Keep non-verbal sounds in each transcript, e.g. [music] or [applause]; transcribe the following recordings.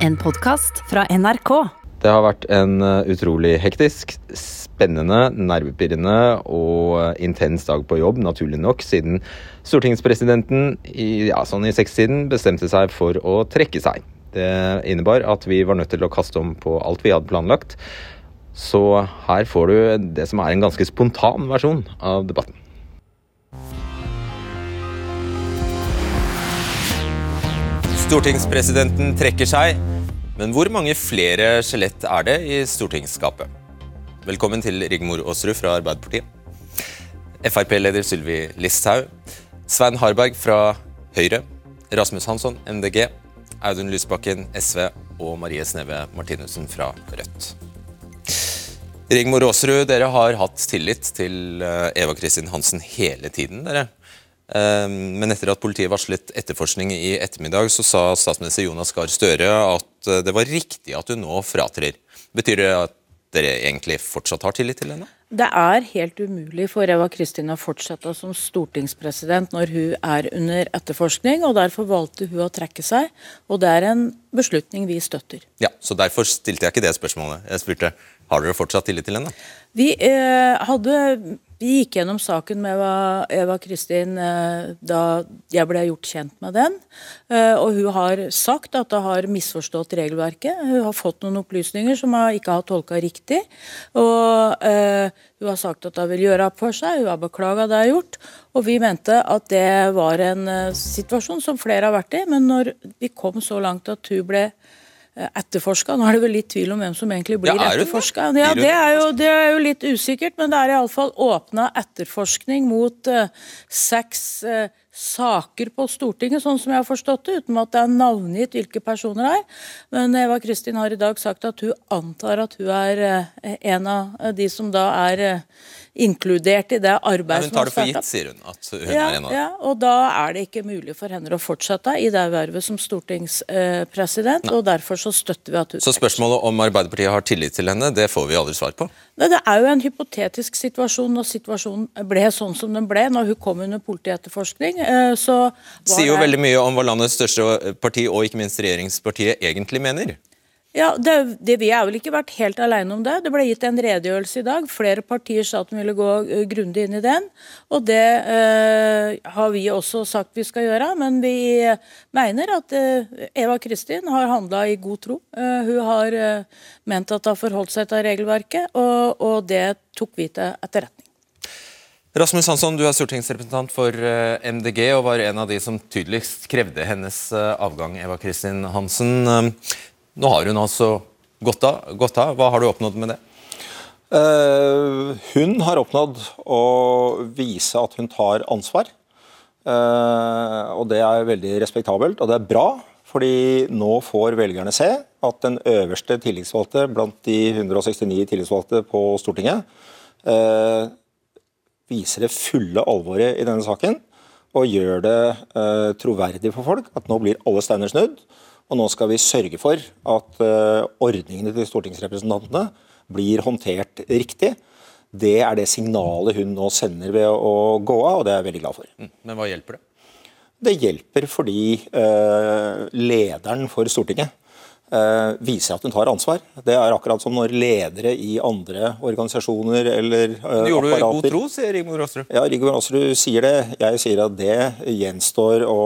En podkast fra NRK. Det har vært en uh, utrolig hektisk, spennende, nervepirrende og uh, intens dag på jobb, naturlig nok, siden stortingspresidenten i, ja, sånn i sekstiden bestemte seg for å trekke seg. Det innebar at vi var nødt til å kaste om på alt vi hadde planlagt. Så her får du det som er en ganske spontan versjon av debatten. Stortingspresidenten trekker seg, men hvor mange flere skjelett er det i stortingsskapet? Velkommen til Rigmor Aasrud fra Arbeiderpartiet. Frp-leder Sylvi Listhaug. Svein Harberg fra Høyre. Rasmus Hansson, MDG. Audun Lysbakken, SV. Og Marie Sneve Martinussen fra Rødt. Rigmor Aasrud, dere har hatt tillit til eh, Eva Kristin Hansen hele tiden, dere. Ehm, men etter at politiet varslet etterforskning i ettermiddag, så sa statsminister Jonas Gahr Støre at eh, det var riktig at hun nå fratrer. Betyr det at dere egentlig fortsatt har tillit til henne? Det er helt umulig for Eva Kristin å fortsette som stortingspresident når hun er under etterforskning, og derfor valgte hun å trekke seg. Og det er en beslutning vi støtter. Ja, så Derfor stilte jeg ikke det spørsmålet. Jeg spurte har dere fortsatt tillit til henne? Vi eh, hadde vi gikk gjennom saken med Eva, Eva Kristin eh, da jeg ble gjort kjent med den. Eh, og hun har sagt at hun har misforstått regelverket. Hun har fått noen opplysninger som hun ikke har tolka riktig. Og eh, hun har sagt at hun vil gjøre opp for seg. Hun har beklaga det hun har gjort. Og vi mente at det var en situasjon som flere har vært i. Men når vi kom så langt at hun ble etterforska. Nå er det vel litt tvil om hvem som egentlig blir ja, etterforska. Ja, det er, jo, det er, jo, litt usikkert, men det er iallfall åpna etterforskning mot uh, seks uh, saker på Stortinget, sånn som jeg har forstått det, uten at det er navngitt hvilke personer det er. Men Eva Kristin har i dag sagt at hun antar at hun er uh, en av de som da er inkludert i det arbeidet som har starta. Hun tar det for gitt, sier hun. at hun ja, er en av Ja, og da er det ikke mulig for henne å fortsette i det vervet som stortingspresident, og derfor så støtter vi at hun Så spørsmålet om Arbeiderpartiet har tillit til henne, det får vi aldri svar på? Nei, Det er jo en hypotetisk situasjon når situasjonen ble sånn som den ble når hun kom under politietterforskning. Eh, så Sier jo veldig mye om hva landets største parti og ikke minst regjeringspartiet egentlig mener. Ja, det, det, Vi har vel ikke vært helt alene om det. Det ble gitt en redegjørelse i dag. Flere partier sa at de ville gå uh, grundig inn i den. Og det eh, har vi også sagt vi skal gjøre. Men vi mener at eh, Eva Kristin har handla i god tro. hun har ment at det har forholdt seg til regelverket, og, og, det tok vi til etterretning. Rasmus Hansson, du er stortingsrepresentant for MDG og var en av de som tydeligst krevde hennes avgang, Eva Kristin Hansen. Nå har hun altså gått av. Gått av. Hva har du oppnådd med det? Uh, hun har oppnådd å vise at hun tar ansvar. Uh, og Det er veldig respektabelt, og det er bra. fordi nå får velgerne se at den øverste tillitsvalgte blant de 169 tillitsvalgte på Stortinget uh, viser det fulle alvoret i denne saken og gjør det troverdig for folk at nå blir alle steiner snudd. Og nå skal vi sørge for at uh, ordningene til stortingsrepresentantene blir håndtert riktig. Det er det signalet hun nå sender ved å gå av, og det er jeg veldig glad for. Mm. Men hva hjelper det? Det hjelper fordi uh, lederen for Stortinget viser at hun tar ansvar. Det er akkurat som når ledere i andre organisasjoner eller uh, Det gjorde du i god tro, sier Rigmor Aasrud. Ja, Rigmor Aasrud sier det. Jeg sier at det gjenstår å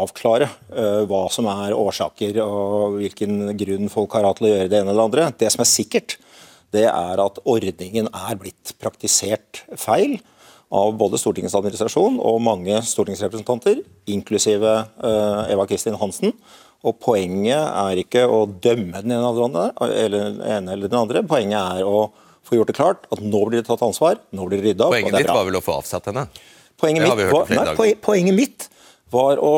avklare uh, hva som er årsaker og hvilken grunn folk har hatt til å gjøre det ene eller andre. Det som er sikkert, det er at ordningen er blitt praktisert feil av både Stortingets administrasjon og mange stortingsrepresentanter, inklusive Eva Kristin Hansen. Og Poenget er ikke å dømme den ene eller, den eller den andre. Poenget er å få gjort det klart at nå blir det tatt ansvar, nå blir det rydda opp. Poenget ditt var vel å få avsatt henne? Poenget mitt, var, nei, poenget mitt var å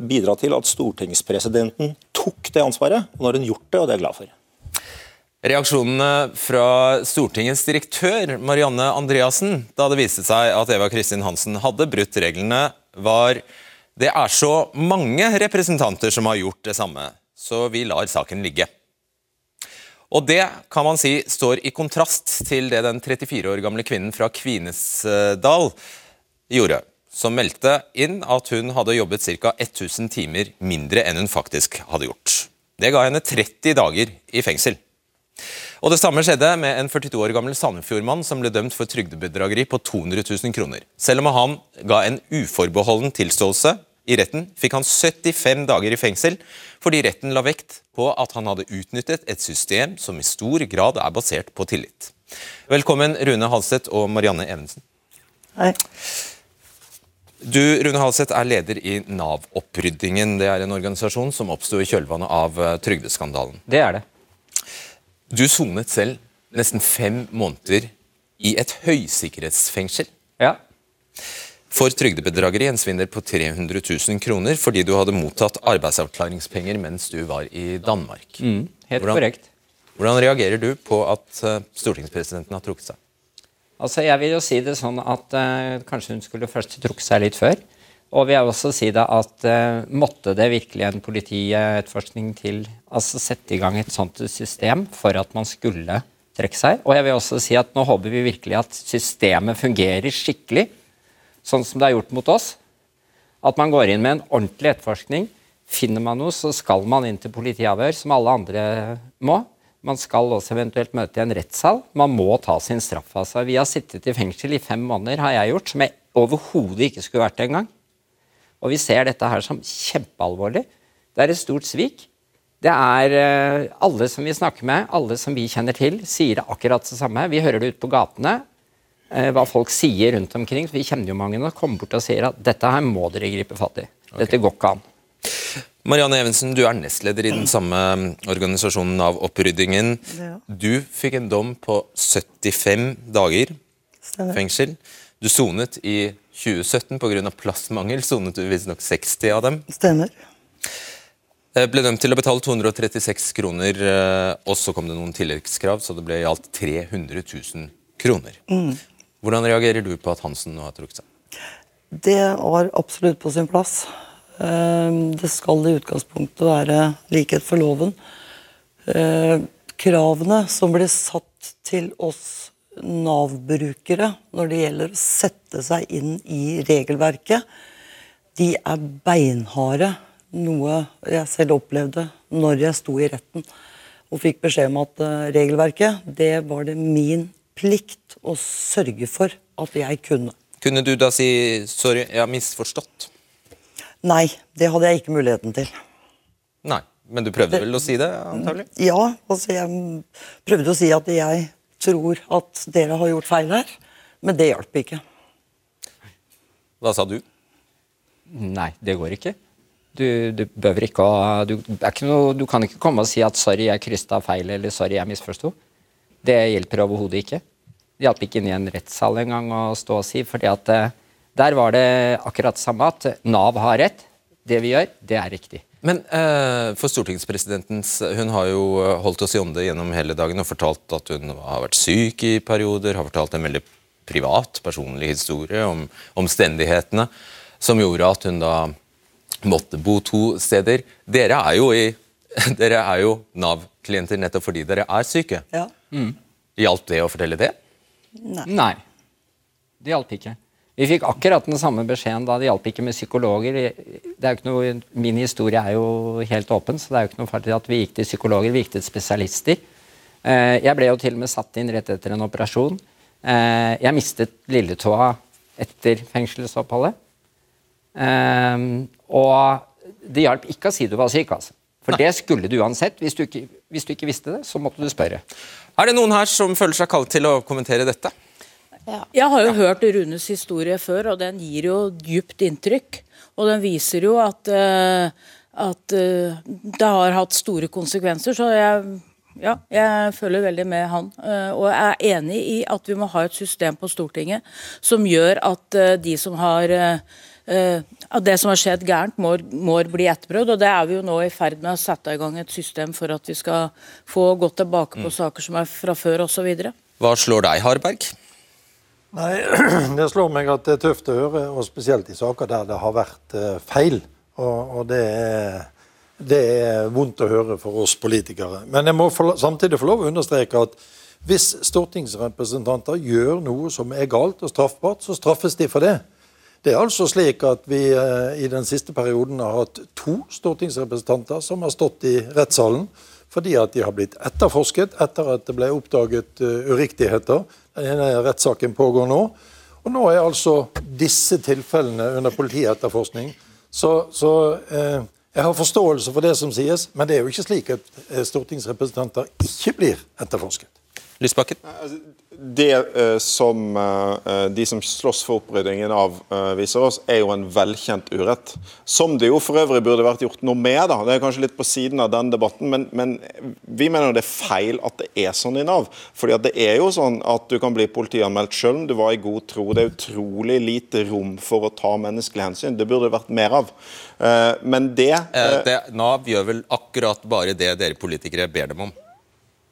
bidra til at stortingspresidenten tok det ansvaret. og Nå har hun gjort det, og det er jeg glad for. Reaksjonene fra Stortingets direktør Marianne Andreassen da det viste seg at Eva Kristin Hansen hadde brutt reglene, var det er så mange representanter som har gjort det samme, så vi lar saken ligge. Og Det kan man si står i kontrast til det den 34 år gamle kvinnen fra Kvinesdal gjorde, som meldte inn at hun hadde jobbet ca. 1000 timer mindre enn hun faktisk hadde gjort. Det ga henne 30 dager i fengsel. Og Det samme skjedde med en 42 år gammel Sandefjordmann som ble dømt for trygdebedrageri på 200 000 kroner. Selv om han ga en uforbeholden tilståelse i retten, fikk han 75 dager i fengsel fordi retten la vekt på at han hadde utnyttet et system som i stor grad er basert på tillit. Velkommen Rune Halseth og Marianne Evensen. Hei. Du Rune Halseth, er leder i Nav-oppryddingen. Det er en organisasjon som oppsto i kjølvannet av eh, trygdeskandalen. Det er det. Du sonet selv nesten fem måneder i et høysikkerhetsfengsel Ja. for trygdebedrageri, en svindel på 300 000 kroner, fordi du hadde mottatt arbeidsavklaringspenger mens du var i Danmark. Mm, helt Hvordan- korrekt. Hvordan reagerer du på at eh, stortingspresidenten har trukket seg? Altså, jeg vil jo si det sånn at uh, kanskje hun skulle først trukket seg litt før. Og vil jeg også si det at uh, måtte det virkelig en politietterforskning til altså sette i gang et sånt system for at man skulle trekke seg. Og jeg vil også si at nå håper vi virkelig at systemet fungerer skikkelig, sånn som det er gjort mot oss. At man går inn med en ordentlig etterforskning. Finner man noe, så skal man inn til politiavhør, som alle andre må. Man skal også eventuelt møte i en rettssal. Man må ta sin straff. Altså, vi har sittet i fengsel i fem måneder, har jeg gjort, som jeg overhodet ikke skulle vært engang. Og vi ser dette her som kjempealvorlig. Det er et stort svik. Det er eh, Alle som vi snakker med, alle som vi kjenner til, sier det akkurat det samme. Vi hører det ute på gatene, eh, hva folk sier rundt omkring. Vi kjenner jo mange som Kommer bort og sier at dette her må dere gripe fatt i. Dette går ikke an. Marianne Evensen, du er nestleder i den samme organisasjonen av oppryddingen. Du fikk en dom på 75 dager fengsel. Du sonet i 2017 pga. plassmangel. Sonet du visstnok 60 av dem. Stemmer. Eh, Ble dømt til å betale 236 kroner, eh, og så kom det noen tilleggskrav, så det ble i alt 300 000 kroner. Hvordan reagerer du på at Hansen nå har trukket seg? Det var absolutt på sin plass. Eh, Det skal i utgangspunktet være likhet for loven. Kravene som blir satt til oss Nav-brukere når det gjelder å sette seg inn i regelverket, de er beinharde. Noe jeg selv opplevde når jeg sto i retten og fikk beskjed om at eh, regelverket, det var det min plikt å sørge for at jeg kunne. Kunne du da si 'sorry, jeg har misforstått'? Nei, det hadde jeg ikke muligheten til. Nei, men du prøvde vel å si det, antagelig? Ja, altså jeg prøvde å si at jeg tror at dere har gjort feil her, men det hjalp ikke. Hva sa du? Nei, det går ikke. Du, du behøver ikke å du, det er ikke noe, du kan ikke komme og si at 'sorry, jeg krysta feil' eller 'sorry, jeg misforsto'. Det hjelper overhodet ikke. Det hjalp ikke inn i en rettssal engang å stå og si, fordi at eh, der var det akkurat samme at Nav har rett. Det vi gjør, det er riktig. Men eh, for stortingspresidentens Hun har jo eh, holdt oss i ånde gjennom hele dagen og fortalt at hun har vært syk i perioder, har fortalt en veldig privat, personlig historie om omstendighetene som gjorde at hun da måtte bo to steder. Dere er jo, [laughs] jo Nav-klienter nettopp fordi dere er syke. Ja. Hjalp det å fortelle det? Nei. Det hjalp ikke. Vi fikk akkurat den samme beskjeden da. Det hjalp ikke med psykologer. Det er jo ikke noe, min historie er jo helt åpen, så det er jo ikke noe farlig at vi gikk til psykologer. Vi gikk til spesialister. Eh, Jeg ble jo til og med satt inn rett etter en operasjon. Eh, Jeg mistet lilletåa etter fengselsoppholdet. Eh, Og det hjalp ikke å si du var syk, altså. For det skulle du uansett. Hvis du, ikke, hvis du ikke visste det, så måtte du spørre. Er det noen her som føler seg kalt til å kommentere dette? Jeg har jo hørt Runes historie før, og den gir jo dypt inntrykk. Og den viser jo at, eh, at eh, det har hatt store konsekvenser. Så jeg, ja, jeg føler veldig med han. Eh, og jeg er enig i at vi må ha et system på Stortinget som gjør at de som har at det som har skjedd gærent, må, må bli etterprøvd. og Det er vi jo nå i ferd med å sette i gang et system for at vi skal få gått tilbake på saker som er fra før osv. Hva slår deg, Harberg? Nei, [clears throat] Det slår meg at det er tøft å høre, og spesielt i saker der det har vært eh, feil. Og, og det, er, det er vondt å høre for oss politikere. Men jeg må for, samtidig få lov å understreke at hvis stortingsrepresentanter gjør noe som er galt og straffbart, så straffes de for det. Det er altså slik at vi eh, i den siste perioden har hatt to stortingsrepresentanter som har stått i rettssalen fordi at de har blitt etterforsket etter at det ble oppdaget uh, uriktigheter. Den ene rettssaken pågår nå. Og nå er altså disse tilfellene under politietterforskning. Så, så eh, jeg har forståelse for det som sies, men det er jo ikke slik at eh, stortingsrepresentanter ikke blir etterforsket. Lysbakken? Altså, det uh, som uh, de som slåss for oppryddingen av, uh, viser oss, er jo en velkjent urett. Som det jo for øvrig burde vært gjort noe med. da. Det er kanskje litt på siden av den debatten, men, men vi mener jo det er feil at det er sånn i Nav. Fordi at det er jo sånn at du kan bli politianmeldt selv om du var i god tro. Det er utrolig lite rom for å ta menneskelige hensyn. Det burde det vært mer av. men det, det Nav gjør vel akkurat bare det dere politikere ber dem om?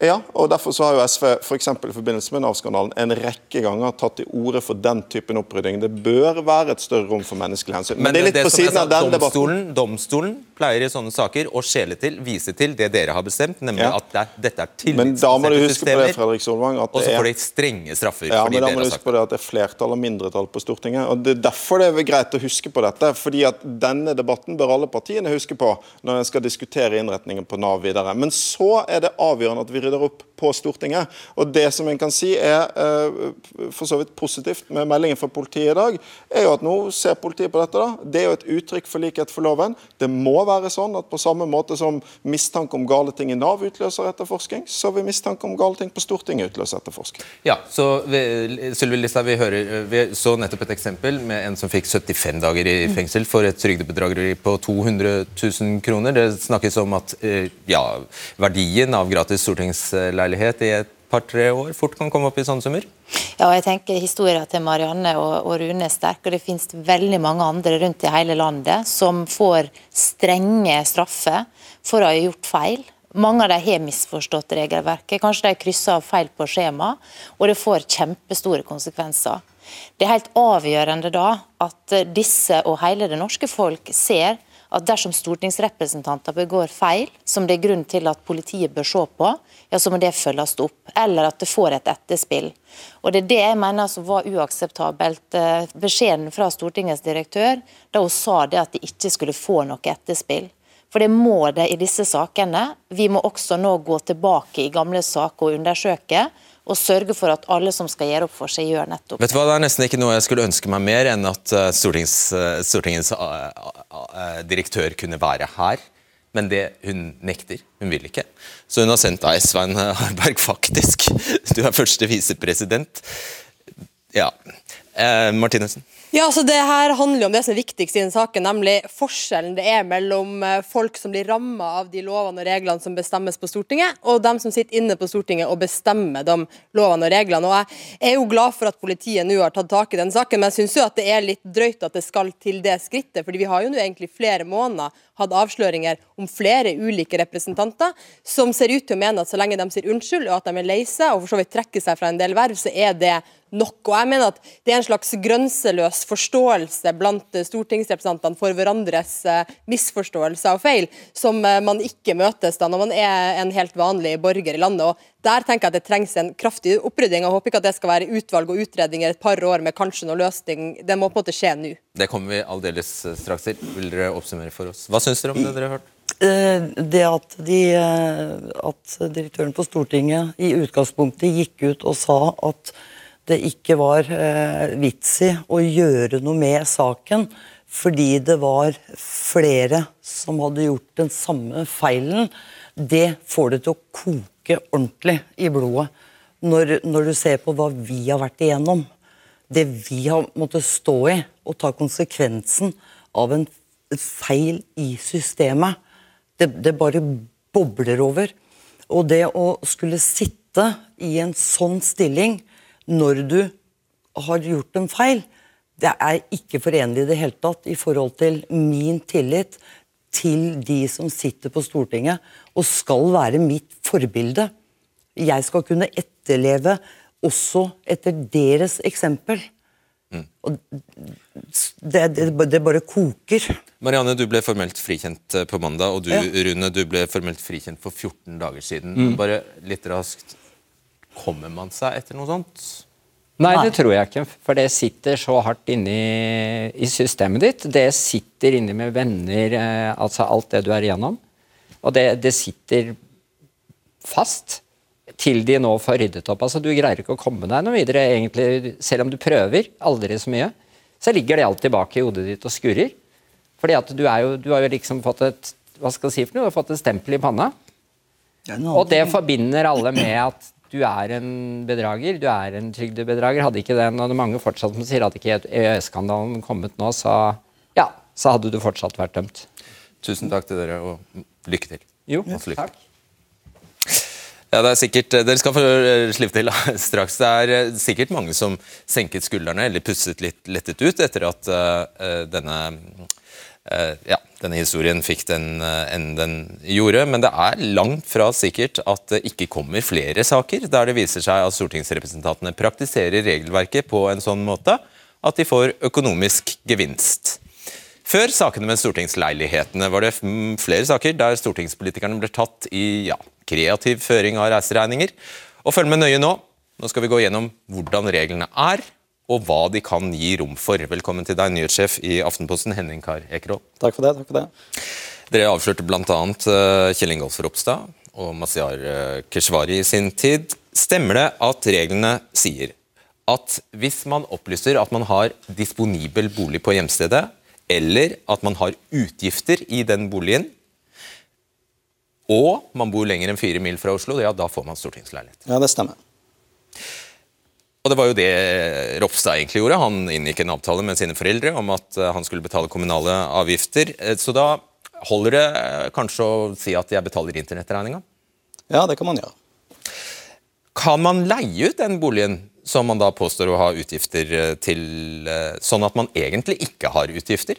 Ja, og derfor så har jo SV for eksempel, i forbindelse med Nav-skandalen en rekke ganger tatt til orde for den typen opprydding. Det bør være et større rom for menneskelig hensyn. Men, Men det er litt det på siden sa, av den domstolen, debatten. Domstolen pleier i sånne saker å skjele til, vise til det dere har bestemt, nemlig ja. at det, dette er tillitsbaserte systemer. Fredrik Solvang, og så får de strenge straffer. Ja, men da må du huske på det at det er flertall og mindretall på Stortinget. og Det er derfor det er greit å huske på dette. fordi at denne debatten bør alle partiene huske på når en skal diskutere innretningen på Nav videre. Men så er det avgjørende at vi rydder opp på Stortinget. Og Det som en kan si er uh, for så vidt positivt med meldingen fra politiet i dag, er jo at nå ser politiet på dette. da. Det er jo et uttrykk for likhet for loven. Det må være sånn at på samme måte som mistanke om gale ting i Nav utløser etterforskning, så vil mistanke om gale ting på Stortinget utløse etterforskning. Ja, så Sylvi Listhaug, vi, hører, vi så nettopp et eksempel med en som fikk 75 dager i fengsel for et trygdebedrageri på 200 000 kroner. Det snakkes om at eh, ja, verdien av gratis stortingsleilighet i et par-tre år fort kan komme opp i sånne summer? Ja, jeg tenker Historien til Marianne og, og Rune er sterk, og det finnes veldig mange andre rundt i hele landet som får strenge straffer for å ha gjort feil. Mange av dem har misforstått regelverket, kanskje de krysser av feil på skjema, og det får kjempestore konsekvenser. Det er helt avgjørende da at disse og hele det norske folk ser at dersom stortingsrepresentanter begår feil som det er grunn til at politiet bør se på, ja, så må det følges opp. Eller at det får et etterspill. Og Det er det jeg mener som var uakseptabelt. Eh, beskjeden fra Stortingets direktør da hun sa det at de ikke skulle få noe etterspill. For det må det i disse sakene. Vi må også nå gå tilbake i gamle saker og undersøke og sørge for at alle som skal gjøre opp for seg, gjør nettopp Vet du hva, Det er nesten ikke noe jeg skulle ønske meg mer enn at eh, Stortings, eh, Stortingets uh, direktør kunne være her. Men det hun nekter. Hun vil ikke. Så hun har sendt deg, Svein Harberg, [laughs] faktisk. Du er første visepresident. Ja. Eh, Martinussen? Ja, altså Det her handler om det som er viktigst i den saken, nemlig forskjellen det er mellom eh, folk som blir ramma av de lovene og reglene som bestemmes på Stortinget, og dem som sitter inne på Stortinget og bestemmer de lovene og reglene. Og Jeg er jo glad for at politiet nå har tatt tak i den saken, men jeg syns det er litt drøyt at det skal til det skrittet. fordi vi har jo nå egentlig flere måneder hatt avsløringer om flere ulike representanter som ser ut til å mene at så lenge de sier unnskyld og at de er lei seg og for så vidt trekker seg fra en del verv, så er det nok. Og jeg mener at Det er en slags grønseløs forståelse blant stortingsrepresentantene for hverandres eh, misforståelser og feil, som eh, man ikke møtes da når man er en helt vanlig borger i landet. og der tenker jeg at det trengs en kraftig opprydding. Jeg håper ikke at det skal være utvalg og utredninger et par år med kanskje noe løsning. Det må på en måte skje nå. Det kommer vi aldeles eh, straks til. Vil dere oppsummere for oss? Hva syns dere om det dere har hørt? Det at, de, at direktøren på Stortinget i utgangspunktet gikk ut og sa at det ikke var eh, vits i å gjøre noe med saken fordi det var flere som hadde gjort den samme feilen, det får det til å koke ordentlig i blodet. Når, når du ser på hva vi har vært igjennom, det vi har måttet stå i og ta konsekvensen av en feil i systemet, det, det bare bobler over. Og det å skulle sitte i en sånn stilling når du har gjort en feil, det er ikke forenlig i det hele tatt i forhold til min tillit til de som sitter på Stortinget og skal være mitt forbilde. Jeg skal kunne etterleve også etter deres eksempel. Mm. Det, det, det, bare koker. Marianne, du ble formelt frikjent eh, på mandag, og du ja. Rune, du ble formelt frikjent for 14 dager siden. Mm. Bare litt raskt. Kommer man seg etter noe sånt? Nei, det tror jeg ikke. For det sitter så hardt inni i systemet ditt. Det sitter inni med venner, eh, altså alt det du er igjennom. Og det, det sitter fast til de nå får ryddet opp. Altså, Du greier ikke å komme deg noe videre, egentlig, selv om du prøver aldri så mye. Så ligger det alt tilbake i hodet ditt og skurrer. Fordi at du, er jo, du har jo liksom fått et hva skal jeg si for noe, du har fått et stempel i panna. Og det forbinder alle med at du er en bedrager, du er en trygdebedrager. Hadde ikke den, og det er mange fortsatt som sier at ikke EØS-skandalen kommet nå, så, ja, så hadde du fortsatt vært dømt. Tusen takk til dere, og lykke til. Jo, lykke takk. Ja, det er sikkert, Dere skal få slippe til [laughs] straks. Det er eh, sikkert mange som senket skuldrene eller pusset litt lettet ut etter at uh, denne, ja, denne historien fikk den enn den gjorde. Men det er langt fra sikkert at det ikke kommer flere saker der det viser seg at stortingsrepresentantene praktiserer regelverket på en sånn måte at de får økonomisk gevinst. Før sakene med stortingsleilighetene var det mm, flere saker der stortingspolitikerne ble tatt i ja, kreativ føring av reiseregninger. Og følg med nøye nå. Nå skal vi gå gjennom hvordan reglene er, og hva de kan gi rom for. Velkommen til deg, nyhetssjef i Aftenposten, Henning Kar Ekerhol. Takk for det. takk for det. Dere avslørte bl.a. Uh, Kjell Ingolf Ropstad og Mazyar uh, Keshvari i sin tid. Stemmer det at reglene sier at hvis man opplyser at man har disponibel bolig på hjemstedet, eller at man har utgifter i den boligen, og man bor lenger enn fire mil fra Oslo, ja, da får man stortingsleilighet. Ja, det stemmer. Og Det var jo det Ropstad egentlig gjorde. Han inngikk en avtale med sine foreldre om at eh, han skulle betale kommunale avgifter. Eh, så da holder det eh, kanskje å si at jeg betaler internettregninga? Ja, det kan man gjøre. Kan man leie ut den boligen som man da påstår å ha utgifter til, sånn at man egentlig ikke har utgifter?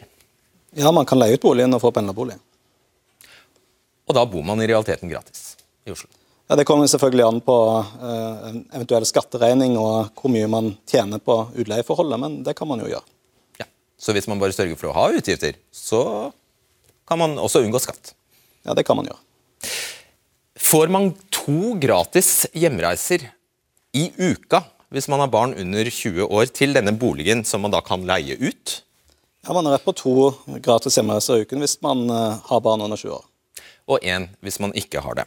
Ja, man kan leie ut boligen og få pendlerbolig. Og da bor man i realiteten gratis i Oslo? Ja, Det kommer selvfølgelig an på uh, eventuell skatteregning og hvor mye man tjener på utleieforholdet, men det kan man jo gjøre. Ja, Så hvis man bare sørger for å ha utgifter, så kan man også unngå skatt? Ja, det kan man gjøre. Får man to gratis hjemreiser i uka hvis man har barn under 20 år, til denne boligen som man da kan leie ut? Ja, Man har rett på to gratis hjemreiser i uken hvis man uh, har barn under 20 år. Og én hvis man ikke har det.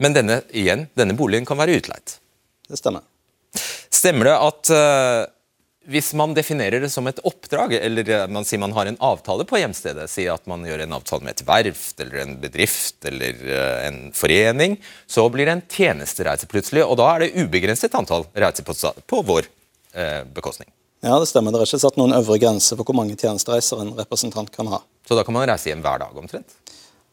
Men denne, igjen, denne boligen kan være utleid. Det stemmer. Stemmer det at uh, hvis man definerer det som et oppdrag, eller man sier man har en avtale på hjemstedet, sier at man gjør en avtale med et verft eller en bedrift eller uh, en forening, så blir det en tjenestereise plutselig, og da er det ubegrenset antall reiser på, på vår uh, bekostning. Ja, det stemmer. Det er ikke satt noen øvre grense for hvor mange tjenestereiser en representant kan ha. Så da kan man reise hjem hver dag omtrent?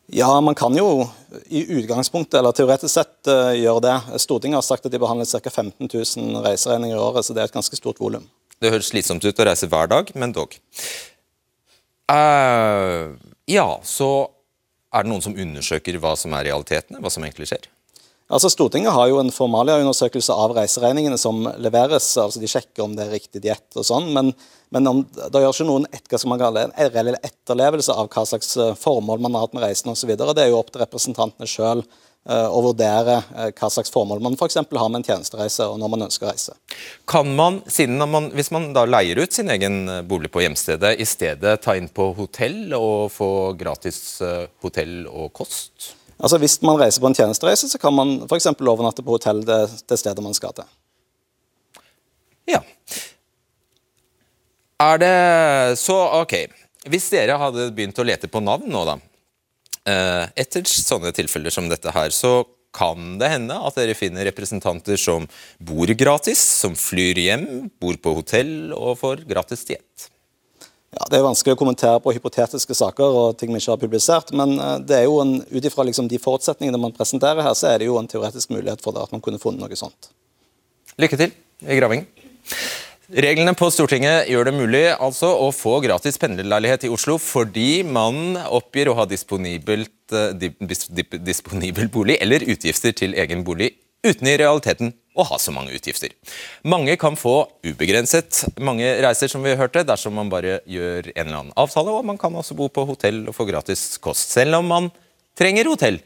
Ja, man kan jo i utgangspunktet, eller teoretisk sett, uh, gjøre det. Stortinget har sagt at de behandler ca. 15 000 reiseregninger i året, så det er et ganske stort volum. Det høres slitsomt ut å reise hver dag, men dog. Uh, ja, så er det noen som undersøker hva som er realitetene, hva som egentlig skjer? Altså Stortinget har jo en formalia-undersøkelse av reiseregningene som leveres. altså De sjekker om det er riktig diett og sånn, men, men om, det gjør ikke noen et, reell etterlevelse av hva slags eh, formål man har hatt med reisen osv. Det er jo opp til representantene sjøl uh, å vurdere uh, hva slags formål man f.eks. har med en tjenestereise og når man ønsker å reise. Kan man, man, Hvis man da leier ut sin egen bolig på hjemstedet, i stedet ta inn på hotell og få gratis hotell og kost? Altså Hvis man reiser på en tjenestereise, så kan man f.eks. overnatte på hotell det, det stedet man skal til. Ja. Er det Så OK. Hvis dere hadde begynt å lete på navn nå, da, etter sånne tilfeller som dette her, så kan det hende at dere finner representanter som bor gratis, som flyr hjem, bor på hotell og får gratis diett. Ja, Det er vanskelig å kommentere på hypotetiske saker og ting vi ikke har publisert, men eh, det er jo ut ifra liksom de forutsetningene man presenterer her, så er det jo en teoretisk mulighet for det at man kunne funnet noe sånt. Lykke til i gravingen. Reglene på Stortinget gjør det mulig altså å få gratis pendlerleilighet i Oslo fordi man oppgir å ha disponibel bolig eller utgifter til egen bolig uten i realiteten å ha så mange utgifter. Mange kan få ubegrenset mange reiser, som vi hørte, dersom man bare gjør en eller annen avtale, og man kan også bo på hotell og få gratis kost, selv om man trenger hotell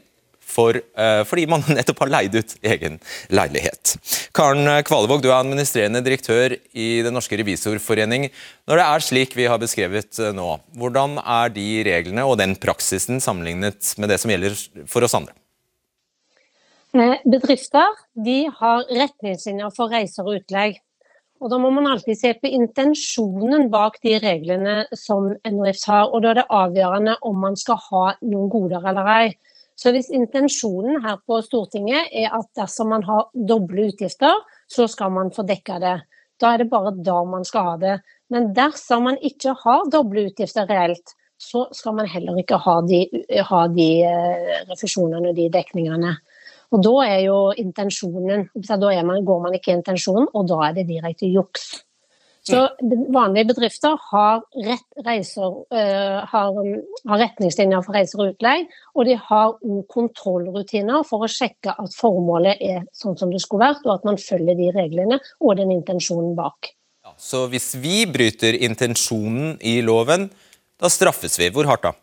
for, uh, fordi man [laughs] nettopp har leid ut egen leilighet. Karen Kvalevåg, du er administrerende direktør i Den norske revisorforening. Når det er slik vi har beskrevet eh, nå, hvordan er de reglene og den praksisen sammenlignet med det som gjelder for oss andre? Eh, bedrifter de har retningslinjer for reiser og utlegg. Og Da må man alltid se på intensjonen bak de reglene som NRF har. og Da er det avgjørende om man skal ha noen goder eller ei. Så hvis intensjonen her på Stortinget er at dersom man har doble utgifter, så skal man få dekka det. Da er det bare da man skal ha det. Men dersom man ikke har doble utgifter reelt, så skal man heller ikke ha de, ha de uh, refusjonene og de dekningene. Og Da er jo intensjonen, da man, går man ikke i intensjonen, og da er det direkte juks. Så vanlige bedrifter har, rett, reiser, uh, har, har, retningslinjer for reiser og utleie, og de har òg kontrollrutiner for å sjekke at formålet er sånn som det skulle vært, og at man følger de reglene og den intensjonen bak. Ja, så hvis vi bryter intensjonen i loven, da straffes vi. Hvor hardt da?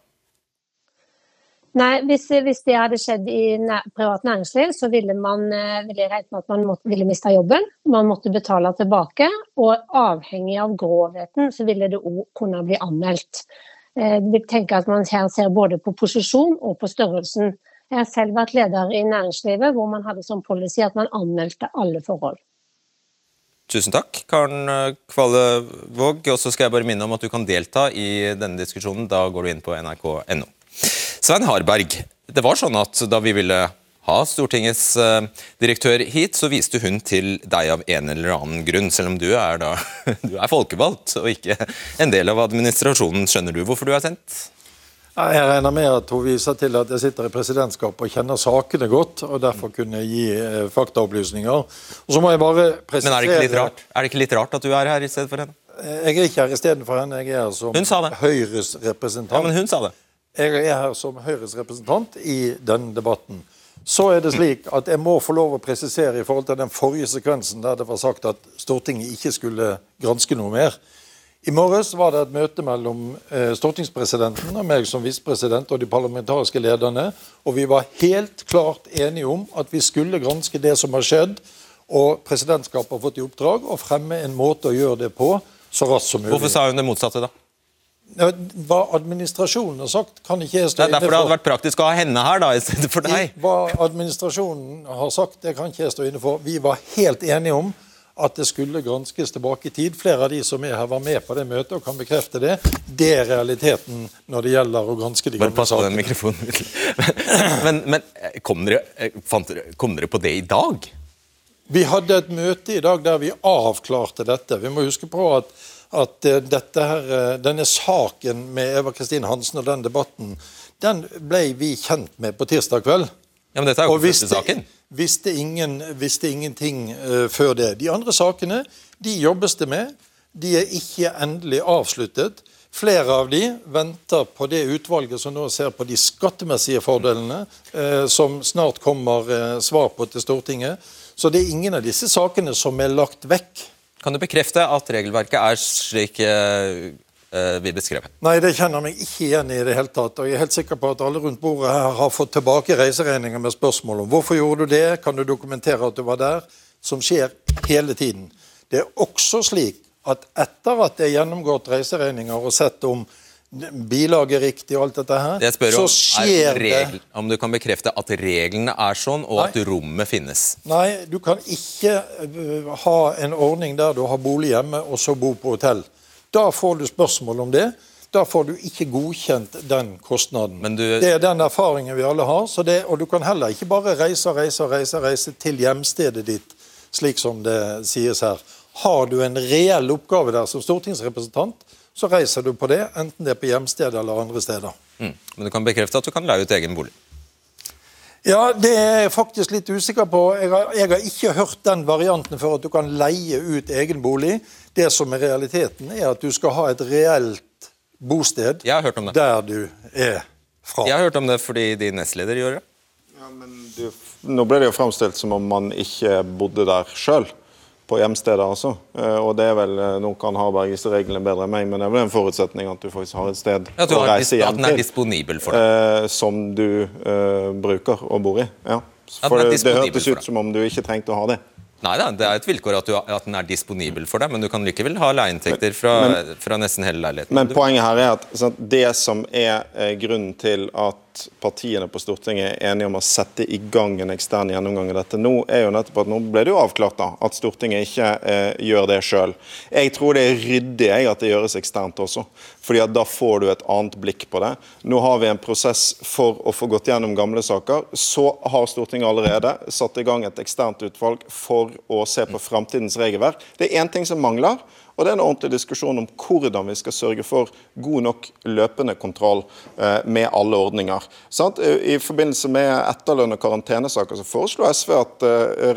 Nei, hvis, hvis, det hadde skjedd i privat næringsliv, så ville man eh, ville regne med at man måtte, ville mista jobben. Man måtte betale tilbake, og avhengig av grovheten så ville det òg kunne bli anmeldt. Jeg tenker at Man her ser både på posisjon og på størrelsen. Jeg har selv vært leder i næringslivet hvor man hadde som policy at man anmeldte alle forhold. Tusen takk, Karen Kvale Våg. Og så skal jeg bare minne om at du kan delta i denne diskusjonen. Da går du inn på nrk.no. Svein Harberg, det var sånn at da vi ville ha Stortingets uh, direktør hit, så viste hun til deg av en eller annen grunn, selv om du er, da, [laughs] du er folkevalgt og ikke en del av administrasjonen. Skjønner du hvorfor du er sendt? Jeg regner med at hun viser til at jeg sitter i presidentskapet og kjenner sakene godt, og derfor kunne jeg gi eh, faktaopplysninger. Og så må jeg bare presisere... Men er det, ikke litt rart? er det ikke litt rart at du er her i stedet for henne? Jeg er ikke her istedenfor henne, jeg er her som Høyres representant. Ja, men hun sa det. Jeg er her som Høyres representant i denne debatten. Så er det slik at jeg må få lov å presisere i forhold til den forrige sekvensen der det var sagt at Stortinget ikke skulle granske noe mer. I morges var det et møte mellom eh, stortingspresidenten og meg som visepresident og de parlamentariske lederne, og vi var helt klart enige om at vi skulle granske det som har skjedd. Og presidentskapet har fått i oppdrag å fremme en måte å gjøre det på så raskt som mulig. Hvorfor sa hun det motsatte, da? Hva administrasjonen har sagt, kan ikke jeg stå inne for. Det er derfor det hadde vært praktisk å ha henne her, da, i stedet for deg. Hva administrasjonen har sagt, det kan ikke jeg stå inne for. Vi var helt enige om at det skulle granskes tilbake i tid. Flere av de som er her, var med på det møtet og kan bekrefte det. Det er realiteten når det gjelder å granske de gamle sakene. Den mikrofonen. [laughs] men, men kom, dere, dere, kom dere på det i dag? Vi hadde et møte i dag der vi avklarte dette. Vi må huske på at at eh, her, eh, denne saken med Eva Kristin Hansen og den debatten, den ble vi kjent med på tirsdag kveld. Ja, Men dette er jo første saken. Visste, ingen, visste ingenting uh, før det. De andre sakene de jobbes det med. De er ikke endelig avsluttet. Flere av de venter på det utvalget som nå ser på de skattemessige fordelene, uh, som snart kommer uh, svar på til Stortinget. Så det er ingen av disse sakene som er lagt vekk. Kan du bekrefte at regelverket er slik uh, vi beskrev? Nei, det kjenner meg ikke igjen i det hele tatt. Og jeg er helt sikker på at alle rundt bordet her har fått tilbake reiseregninger med spørsmål om hvorfor gjorde du det, kan du dokumentere at du var der? Som skjer hele tiden. Det er også slik at etter at det er gjennomgått reiseregninger og sett om bilag er riktig og alt dette her, det så om, skjer regel, det Om du kan bekrefte at reglene er sånn, og Nei. at rommet finnes? Nei, du kan ikke uh, ha en ordning der du har bolig hjemme og så bo på hotell. Da får du spørsmål om det. Da får du ikke godkjent den kostnaden. Du... Det er den erfaringen vi alle har. Det, og du kan heller ikke bare reise og reise og reise, reise til hjemstedet ditt, slik som det sies her. Har du en reell oppgave der som stortingsrepresentant, så reiser du på det, enten det er på hjemstedet eller andre steder. Mm. Men du kan bekrefte at du kan leie ut egen bolig? Ja, det er jeg faktisk litt usikker på. Jeg har, jeg har, ikke hørt den varianten for at du kan leie ut egen bolig. Det som er realiteten, er at du skal ha et reelt bosted der du er fra. Jeg har hørt om det fordi din nestleder gjør det. Ja, men du, nå ble det jo framstilt som om man ikke bodde der sjøl. På hjemstedet. Altså. Og det er vel, eh, Nå kan Harberg disse reglene bedre enn meg, men det er vel en forutsetning at du faktisk har et sted Ja, at å reise reise til. at hjem den er disponibel for deg. eh, som du eh, bruker og bor i. Ja. For det, det hørtes ut som om du ikke trengte å ha det. Nei da, det er et vilkår at, du, at den er disponibel for deg, men du kan likevel ha leieinntekter fra, fra nesten hele leiligheten. Men poenget her er at det som er grunnen til at partiene på Stortinget er enige om å sette i gang en ekstern gjennomgang av dette nå, er jo nettopp at nå ble det jo avklart da, at Stortinget ikke eh, gjør det sjøl. Jeg tror det er ryddig jeg, at det gjøres eksternt også, fordi at da får du et annet blikk på det. Nå har vi en prosess for å få gått gjennom gamle saker. Så har Stortinget allerede satt i gang et eksternt utvalg for å se på framtidens regelverk. Det er én ting som mangler. Og det er en ordentlig diskusjon om hvordan vi skal sørge for god nok løpende kontroll eh, med alle ordninger. I forbindelse med etterlønn og karantenesaker så foreslo SV at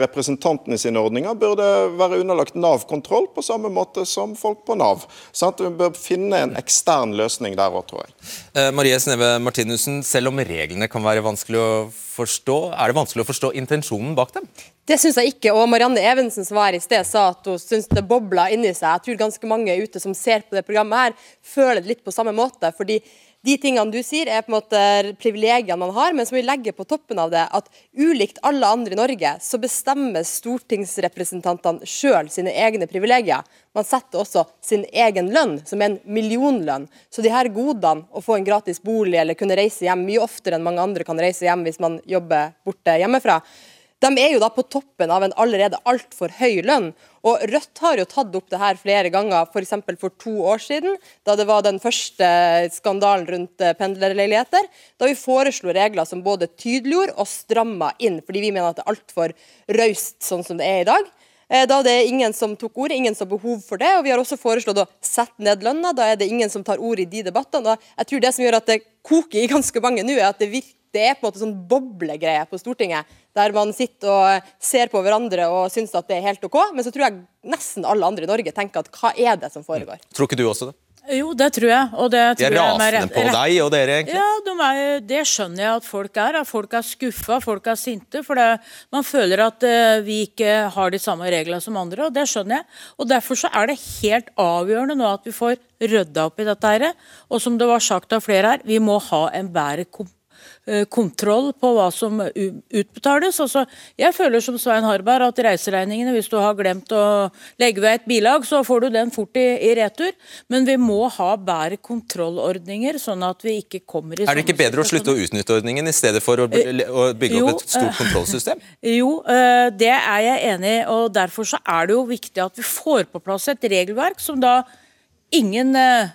representantene representantene sine ordninger burde være underlagt Nav-kontroll på samme måte som folk på Nav. Sant? Vi bør finne en ekstern løsning der òg, tror jeg. Eh, Marie Sneve Martinussen, selv om reglene kan være vanskelig å forstå, er det vanskelig å forstå intensjonen bak dem? Det syns jeg ikke. Og Marianne Evensen som var her i sted sa at hun syns det bobler inni seg. Jeg tror ganske mange ute som ser på det programmet her, føler det litt på samme måte. fordi de tingene du sier er på en måte privilegiene man har, men som vi legger på toppen av det, at ulikt alle andre i Norge, så bestemmer stortingsrepresentantene sjøl sine egne privilegier. Man setter også sin egen lønn, som er en millionlønn. Så de her godene, å få en gratis bolig eller kunne reise hjem mye oftere enn mange andre kan reise hjem hvis man jobber borte hjemmefra, de er jo da på toppen av en allerede altfor høy lønn. Og Rødt har jo tatt opp det her flere ganger, f.eks. For, for to år siden, da det var den første skandalen rundt eh, pendlerleiligheter. Da vi foreslo regler som både tydeliggjorde og stramma inn, fordi vi mener at det er altfor raust sånn som det er i dag. Eh, Da det er ingen som tok ordet, ingen som har behov for det. og Vi har også foreslått å sette ned lønna. Da er det ingen som tar ordet i de debattene. Jeg tror det som gjør at det koker i ganske mange nå, er at det virker det er på en måte sånn boblegreie på Stortinget, der man sitter og ser på hverandre og syns at det er helt OK. Men så tror jeg nesten alle andre i Norge tenker at hva er det som foregår? Tror ikke du også det? Jo, det tror jeg. Og det De er tror jeg rasende på deg og dere, egentlig. Ja, de er, det skjønner jeg at folk er. At folk er skuffa, folk er sinte. For det, man føler at uh, vi ikke har de samme reglene som andre, og det skjønner jeg. Og Derfor så er det helt avgjørende nå at vi får rydda opp i dette her. Og som det var sagt av flere her, vi må ha en bedre kom eh, kontroll på hva som utbetales. Altså, jeg føler som Svein Harberg at reiseregningene, hvis du har glemt å legge ved et bilag, så får du den fort i, i retur. Men vi må ha bedre kontrollordninger, sånn at vi ikke kommer i Er det ikke bedre å slutte å utnytte ordningen i stedet for å, å bygge jo, opp et stort eh, kontrollsystem? [laughs] Jo, eh, det er jeg enig i, og derfor så er det jo viktig at vi får på plass et regelverk som da ingen eh,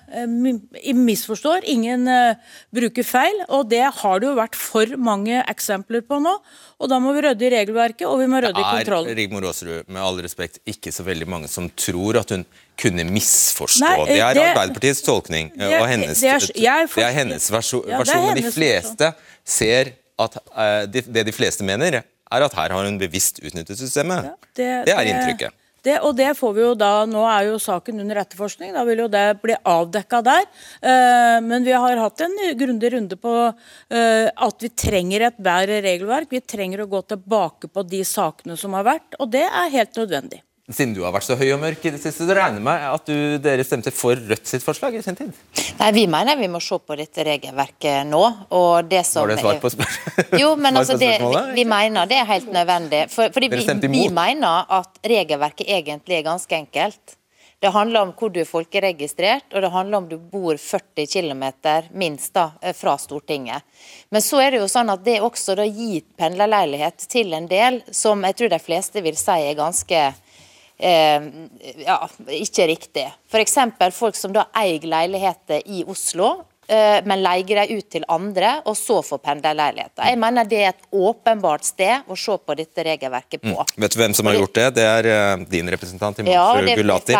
misforstår, ingen eh, bruker feil, og det har det jo vært for mange eksempler på nå. Og da må vi rydde i regelverket, og vi må rydde i kontrollen. Det er. Rigmor Aasrud med all respekt ikke så veldig mange som tror at hun kunne misforstå. Nei, det er det- Arbeiderpartiets tolkning eh, det- og hennes, det er- jeg for- det er hennes versjon. Ja, det versjon. men de fleste ser at uh, de, det de fleste mener, er at her har hun bevisst utnyttet systemet. det, er inntrykket. Det, og det får vi jo da, Nå er jo saken under etterforskning, da vil jo det bli avdekka der. Eh, men vi har hatt en grundig runde på eh, at vi trenger et bedre regelverk. Vi trenger å gå tilbake på de sakene som har vært, og det er helt nødvendig. Siden du har vært så høy og mørk i det siste, så regner jeg med at du, dere stemte for Rødt sitt forslag i sin tid. Nei, Vi mener vi må se på dette regelverket nå. og det som... Var det svar på spørsmålet? [laughs] Jo, men altså det, vi, vi mener det er helt nødvendig. For, fordi vi, vi mener at regelverket egentlig er ganske enkelt. Det handler om hvor du er folkeregistrert, og det handler om du bor 40 km minst da, eh, fra Stortinget. Men så er det jo sånn at det også da gir pendlerleilighet til en del som jeg tror de fleste vil si er ganske eh, ja, ikke riktig. F.eks. folk som da eier leiligheter i Oslo, men leier dem ut til andre, og så får pendlerleiligheter. Jeg mener det er et åpenbart sted å se på dette regelverket på. Mm. Vet du hvem som har gjort det? Det er eh, din representant Ja, Himanshu det er Gulati.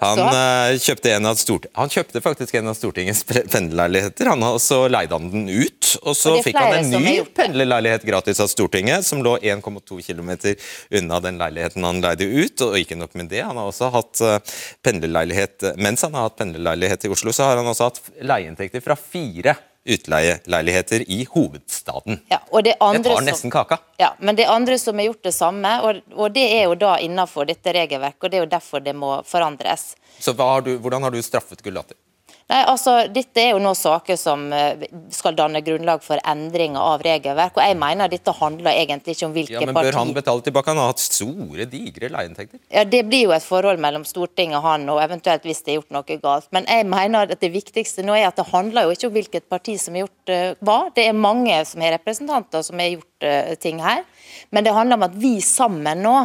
Han, uh, kjøpte en av stort... han kjøpte faktisk en av Stortingets pendlerleiligheter, han, har så leide han den ut. Og så Og fikk han en ny pendlerleilighet gratis av Stortinget, som lå 1,2 km unna den leiligheten han leide ut. Og ikke nok med det, han har også hatt eh, pendlerleilighet Mens han har hatt pendlerleilighet i Oslo, så har han også hatt leieinntekter fra fire utleieleiligheter i hovedstaden. Ja, og det, Det tar nesten kaka. ja, men det er andre som har gjort det samme, og, og det er jo da innenfor dette regelverket, og det er jo derfor det må forandres. Så hva har du, hvordan har du straffet Gulati? Nei, altså, Dette er jo nå saker som eh, skal danne grunnlag for endringer av regelverk. og Jeg mener dette handler egentlig ikke om hvilke Ja, men Bør han betale tilbake? Han har hatt store, digre leieinntekter. Ja, Det blir jo et forhold mellom Stortinget og han, og eventuelt hvis det er gjort noe galt. Men jeg mener at det viktigste nå er at det handler jo ikke om hvilket parti som har gjort uh, hva. Det er mange som har representanter som har gjort uh, ting her. Men det handler om at vi sammen nå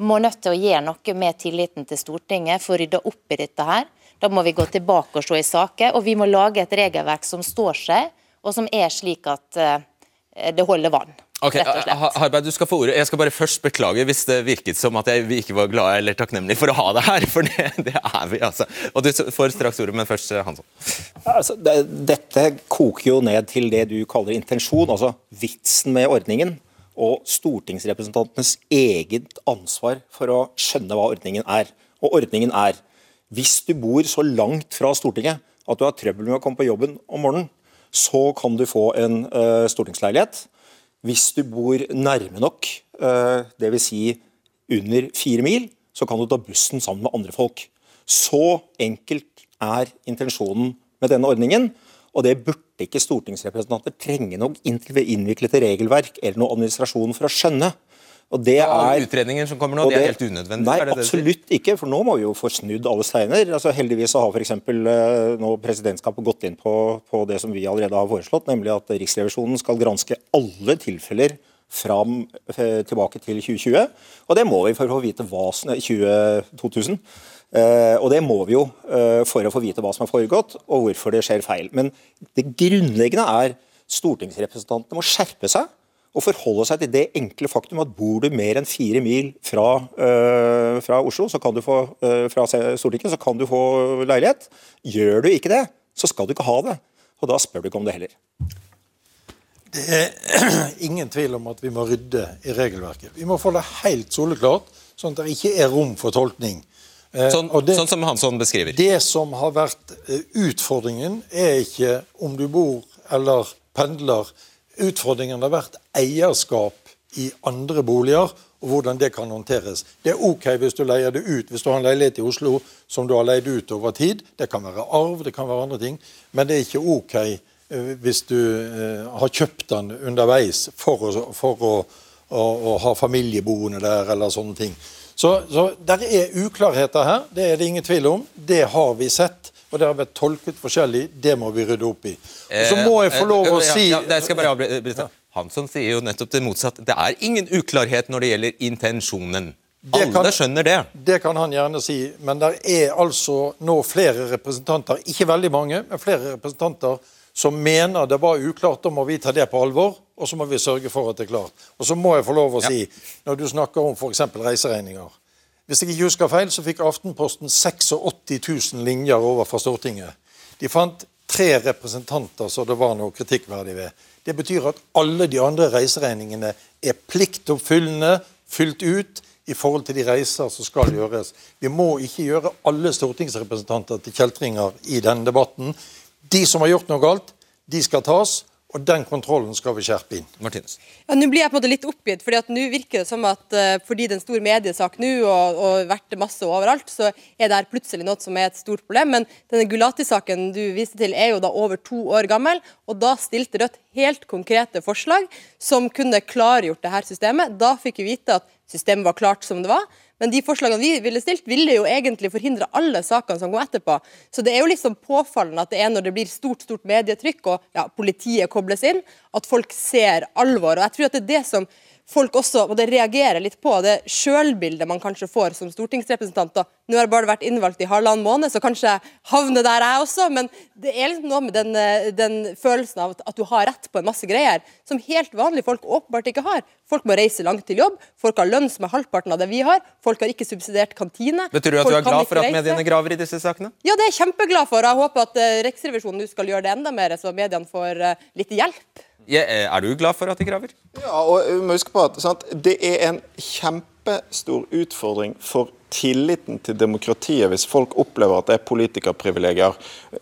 må nødt til å gjøre noe med tilliten til Stortinget for å rydde opp i dette her. Da må vi gå tilbake og se i saker, og vi må lage et regelverk som står seg, og som er slik at eh, det holder vann. Ok, Harberg, du skal få ordet. Jeg skal bare først beklage hvis det virket som at jeg ikke var glad eller takknemlig for å ha deg her, for det, det er vi, altså. Og du får straks ordet, men først eh, Hansson. Altså, det, dette koker jo ned til det du kaller intensjon, altså vitsen med ordningen. Og stortingsrepresentantenes eget ansvar for å skjønne hva ordningen er. Og ordningen er hvis du bor så langt fra Stortinget at du har trøbbel med å komme på jobben om morgenen, så kan du få en uh, stortingsleilighet. Hvis du bor nærme nok, uh, dvs. Si under fire mil, så kan du ta bussen sammen med andre folk. Så enkelt er intensjonen med denne ordningen. Og det burde ikke stortingsrepresentanter trenge noe innviklete regelverk eller noe administrasjon for å skjønne. Og det er, utredninger som kommer nå, det, det, er helt unødvendig? Nei, det absolutt ikke, for nå må vi jo få snudd alle steiner. Altså, heldigvis så har eksempel, eh, nå presidentskapet gått inn på, på det som vi allerede har foreslått, nemlig at Riksrevisjonen skal granske alle tilfeller fram eh, tilbake til 2020. Og det må vi for å få vite hva som 20, 2000. Uh, og det må vi jo uh, for å få vite hva som har foregått, og hvorfor det skjer feil. Men det grunnleggende er stortingsrepresentantene må skjerpe seg og forholde seg til det enkle faktum at bor du mer enn fire mil fra, øh, fra Oslo, så kan du få, øh, fra Stortinget, så kan du få leilighet. Gjør du ikke det, så skal du ikke ha det. Og da spør du ikke om det heller. Det er [clears throat] ingen tvil om at vi må rydde i regelverket. Vi må få det helt soleklart, sånn at det ikke er rom for tolkning. Eh, Sånn, og det, sånn som Hansson beskriver. det som har vært eh, utfordringen, er ikke om du bor eller pendler. Utfordringen har vært eierskap i andre boliger, og hvordan det kan håndteres. Det er ok hvis du leier det ut, hvis du har en leilighet i Oslo som du har leid ut over tid. Det kan være arv, det kan være andre ting, men det er ikke ok eh, hvis du eh, har kjøpt den underveis for å, for å, å, å ha familieboende der, eller sånne ting. Så, så der er uklarheter her, det er det ingen tvil om. Det har vi sett, og det har vært tolket forskjellig. Det må vi rydde opp i. Og så må jeg få lov å si ja, si ja, Jeg skal bare avbryte. Hansson sier jo nettopp det motsatte. Det er ingen uklarhet når det gjelder intensjonen. Det Alle kan- skjønner det. Det kan han gjerne si, men det er altså nå flere representanter, ikke veldig mange, men flere representanter som mener det var uklart. Da må vi ta det på alvor, og så må vi sørge for at det er klart. Og så må jeg få lov å si, når du snakker om f.eks. reiseregninger Hvis jeg ikke husker feil, så fikk Aftenposten 86 000 linjer over fra Stortinget. De fant tre representanter så det var noe kritikkverdig ved. Det betyr at alle de andre reiseregningene er pliktoppfyllende, fylt ut i forhold til de reiser som skal gjøres. Vi må ikke gjøre alle stortingsrepresentanter til kjeltringer i denne debatten. De som har gjort noe galt, de skal tas, og den kontrollen skal vi skjerpe inn. Martinus. Ja, nå blir jeg på en måte litt oppgitt, fordi at nå virker det som at uh, fordi det er en stor mediesak nå og, og vært masse overalt, så er det her plutselig noe som er et stort problem. Men denne Gulati-saken du viste til er jo da over to år gammel, og da stilte Rødt helt konkrete forslag som kunne klargjort det her systemet. Da fikk vi vite at systemet var klart som det var. Men de forslagene vi ville stilt, ville jo egentlig forhindre alle sakene som kom etterpå. Så det er jo liksom påfallende at det er når det blir stort stort medietrykk og ja, politiet kobles inn, at folk ser alvor. Og jeg tror at det er det som folk også og det reagerer litt på, det sjølbildet man kanskje får som stortingsrepresentant. da. Nå har jeg bare vært innvalgt i halvannen måned, så kanskje jeg havner der jeg også, men det er liksom noe med den, eh, den følelsen av at, du har rett på en masse greier, som helt vanlige folk åpenbart ikke har. Folk må reise langt til jobb, folk har lønn som er halvparten av det vi har, folk har ikke subsidiert kantine. Betyr det at du er glad for at mediene graver i disse sakene? Ja, det er jeg kjempeglad for. Jeg håper at eh, Riksrevisjonen nå skal gjøre det enda mer, så mediene får eh, litt hjelp. Ja, eh, er du glad for at de graver? Ja, og vi må huske på at sant, Det er en kjempestor utfordring for tilliten til demokratiet hvis folk opplever at det er politikerprivilegier.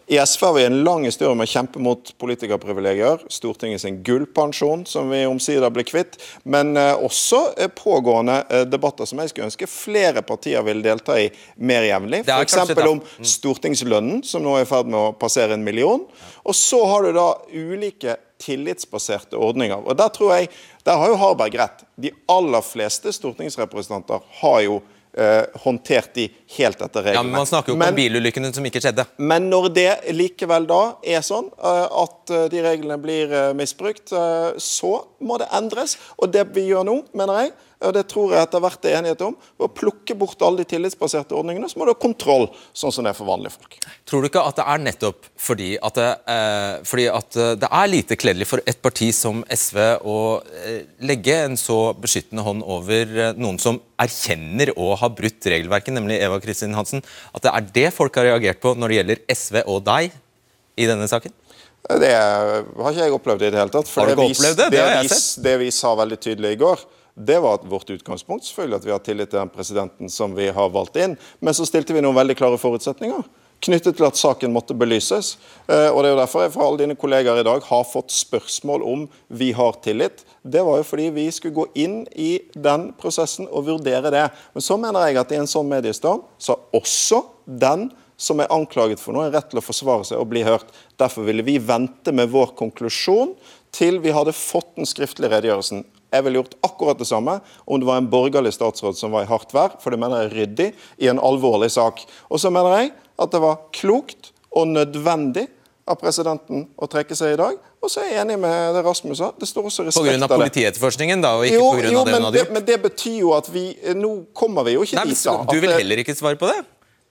I SV har vi en lang historie med å kjempe mot politikerprivilegier. Stortingets gullpensjon, som vi omsider ble kvitt. Men eh, også eh, pågående debatter som jeg skulle ønske flere partier vil delta i mer jevnlig. F.eks. om stortingslønnen, som nå er i ferd med å passere en million. Og så har du da ulike tillitsbaserte ordninger. Og Der tror jeg, der har jo Harberg rett. De aller fleste stortingsrepresentanter har jo eh, håndtert de helt etter reglene. Ja, men Man snakker jo men, om bilulykkene som ikke skjedde. Men når det likevel da er sånn eh, at eh, de reglene blir eh, misbrukt, så må det endres. Og det vi gjør nå, mener jeg, og det tror jeg etter hvert det er enighet om, ved å plukke bort alle de tillitsbaserte ordningene, så må du ha kontroll, sånn som det er for vanlige folk. Tror du ikke at det er nettopp fordi at det, eh, fordi at eh, det er lite kledelig for et parti som SV å eh, legge en så beskyttende hånd over eh, noen som erkjenner å ha brutt regelverket, nemlig Eva Kristin Hansen, at det er det folk har reagert på når det gjelder SV og deg i denne saken? Det har ikke jeg opplevd i det hele tatt. for Har du ikke vi- opplevd det? Det jeg vi, det vi sa veldig tydelig i går, det var vårt utgangspunkt selvfølgelig at vi har tillit til den presidenten som vi har valgt inn. Men så stilte vi noen veldig klare forutsetninger knyttet til at saken måtte belyses. Eh, og Det er jo derfor jeg fra alle dine kollegaer i dag har fått spørsmål om vi har tillit. Det var jo fordi vi skulle gå inn i den prosessen og vurdere det. Men så mener jeg at i en sånn mediestorm så har også den som er anklaget for noe, rett til å forsvare seg og bli hørt. Derfor ville vi vente med vår konklusjon til vi hadde fått den skriftlige redegjørelsen. Jeg ville gjort akkurat det samme om det var en borgerlig statsråd som var i hardt vær, for det mener jeg er ryddig i en alvorlig sak. Og så mener jeg at det var klokt og nødvendig av presidenten å trekke seg i dag. Og så er jeg enig med det Rasmus sa. Det står også respekt av det. det. politietterforskningen, da, og ikke Jo, på grunn jo av det men, hun hadde gjort? men det betyr jo at vi Nå kommer vi jo ikke Nei, dit, da. Du vil heller ikke svare på det?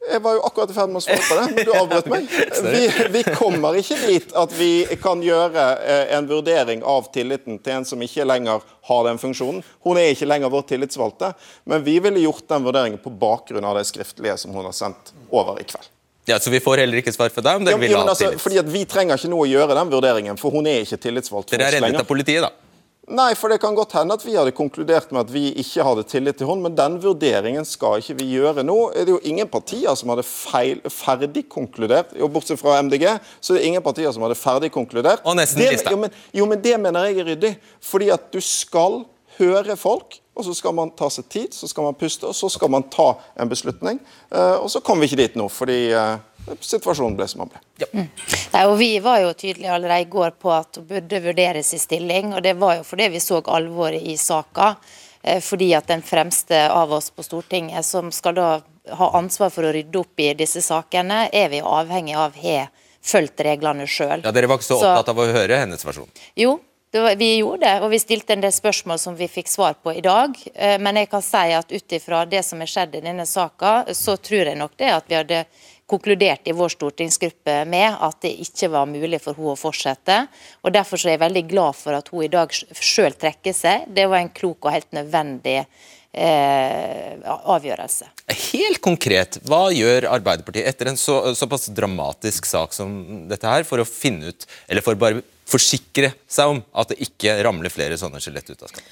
Jeg var jo akkurat i ferd med å svare på det, men du avbrøt meg. [laughs] Vi, vi kommer ikke dit at vi kan gjøre eh, en vurdering av tilliten til en som ikke lenger har den funksjonen. Hun er ikke lenger vår tillitsvalgte, men vi ville gjort den vurderingen på bakgrunn av det skriftlige som hun har sendt over i kveld. Ja, Så vi får heller ikke svar fra deg om dere ja, vil ha altså, tillit? fordi Vi trenger ikke nå å gjøre den vurderingen, for hun er ikke tillitsvalgt Dere er reddet av politiet, da? Nei, for det kan godt hende at vi hadde konkludert med at vi ikke hadde tillit til henne, men den vurderingen skal ikke vi gjøre nå. Det er jo ingen partier som hadde feil, ferdigkonkludert, jo bortsett fra MDG, så det er ingen partier som hadde ferdig konkludert. Og nesten det, jo, men, jo, men det mener jeg er ryddig, fordi at du skal høre folk, og så skal man ta seg tid, så skal man puste, og så skal man ta en beslutning. Eh, og så kommer vi ikke dit nå, fordi eh, situasjonen ble som den ble. Nei, og Vi var jo tydelige allerede i går på at hun burde vurderes i stilling. og Det var jo fordi vi så alvoret i saka. eh, Fordi at den fremste av oss på Stortinget, som skal da ha ansvar for å rydde opp i disse sakene, er vi avhengig av har fulgt reglene sjøl. Ja, Dere var ikke så opptatt av å høre hennes versjon? Jo, det var, vi gjorde det, og vi stilte en del spørsmål som vi fikk svar på i dag. Eh, Men jeg kan si at ut ifra det som er skjedd i denne saka, så tror jeg nok det at vi hadde konkludert i vår stortingsgruppe med at det ikke var mulig for hun å fortsette. og Derfor er jeg veldig glad for at hun i dag sjøl trekker seg. Det var en klok og helt nødvendig eh, avgjørelse. Helt konkret, hva gjør Arbeiderpartiet etter en så, såpass dramatisk sak som dette her, for å finne ut, eller for bare forsikre seg om at det ikke ramler flere sånne skjelett ut av skapet?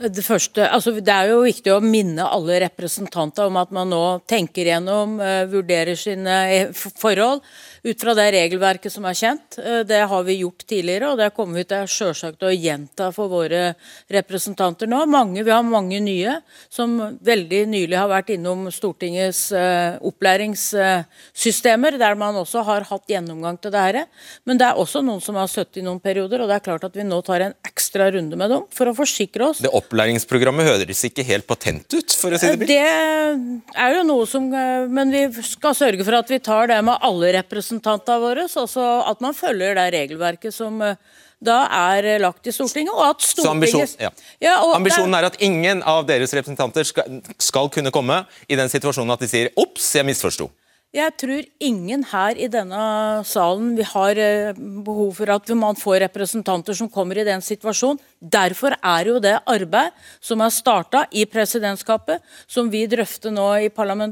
Det, første, altså det er jo viktig å minne alle representanter om at man nå tenker gjennom, eh, vurderer sine eh, forhold ut fra det regelverket som er kjent. Eh, det har vi gjort tidligere, og det kommer vi til selvsagt å gjenta for våre representanter nå. Mange, vi har mange nye som veldig nylig har vært innom Stortingets opplæringssystemer, der man også har hatt gjennomgang til det her. Men det er også noen som har sittet i noen perioder, og det er klart at vi nå tar en ekstra runde med dem for å forsikre oss Det opplæringsprogrammet høres ikke helt patent ut, for å si det mildt. det er jo noe som eh, Men vi skal sørge for at vi tar det med alle representantene våre. Altså at man følger det regelverket som eh, da er lagt i Stortinget. Og at Så ambisjon, Stortinget ja. Ja, og Ambisjonen er at ingen av deres representanter skal, skal kunne komme i den situasjonen at de sier 'ops, jeg misforsto'. Jeg tror ingen her i denne salen vi har eh, behov for at man får representanter som kommer i den situasjonen Derfor er jo det arbeid som er starta i presidentskapet, som vi drøfter nå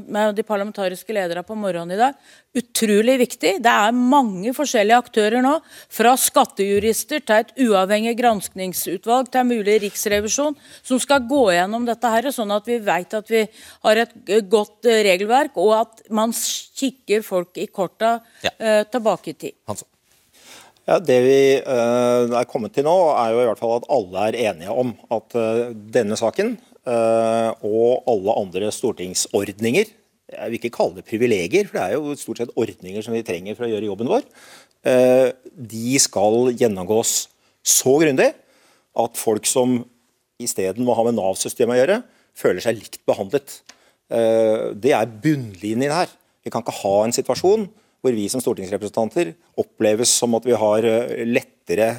med de parlamentariske lederne på morgenen i dag, utrolig viktig. Det er mange forskjellige aktører nå, fra skattejurister til et uavhengig granskningsutvalg til mulig riksrevisjon, som skal gå gjennom dette her, sånn at vi vet at vi har et godt regelverk, og at man kikker folk i korta ja. uh, tilbake i tid. Hansson. Ja, det vi uh, er kommet til nå, er jo i hvert fall at alle er enige om at uh, denne saken uh, og alle andre stortingsordninger jeg vil ikke kalle det privilegier, for det er jo stort sett ordninger som vi trenger for å gjøre jobben vår. Eh, de skal gjennomgås så grundig at folk som isteden må ha med Nav-systemet å gjøre, føler seg likt behandlet. Eh, det er bunnlinjen her. Vi kan ikke ha en situasjon hvor vi som stortingsrepresentanter oppleves som at vi eh, lettere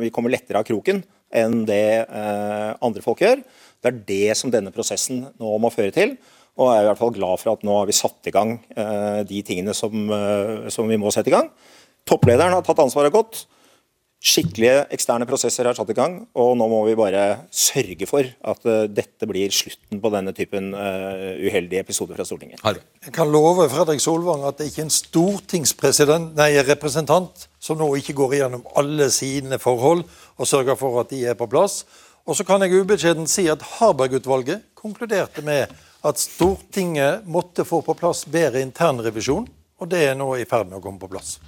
Vi kommer lettere av kroken enn det andre folk gjør. Det er det som denne prosessen nå må føre til. Og jeg er i hvert fall glad for at nå har vi satt i gang eh, de tingene som, eh, som vi må sette i gang. Topplederen har tatt ansvaret godt. Skikkelige eksterne prosesser er satt i gang, og nå må vi bare sørge for at uh, dette blir slutten på denne typen uh, uheldige episoder fra Stortinget. Jeg kan love Fredrik Solvang at det ikke er en nei, representant som nå ikke går igjennom alle sine forhold og sørger for at de er på plass. Og så kan jeg ubeskjedent si at Harberg-utvalget konkluderte med at Stortinget måtte få på plass bedre internrevisjon, og det er nå i ferd med å komme på plass.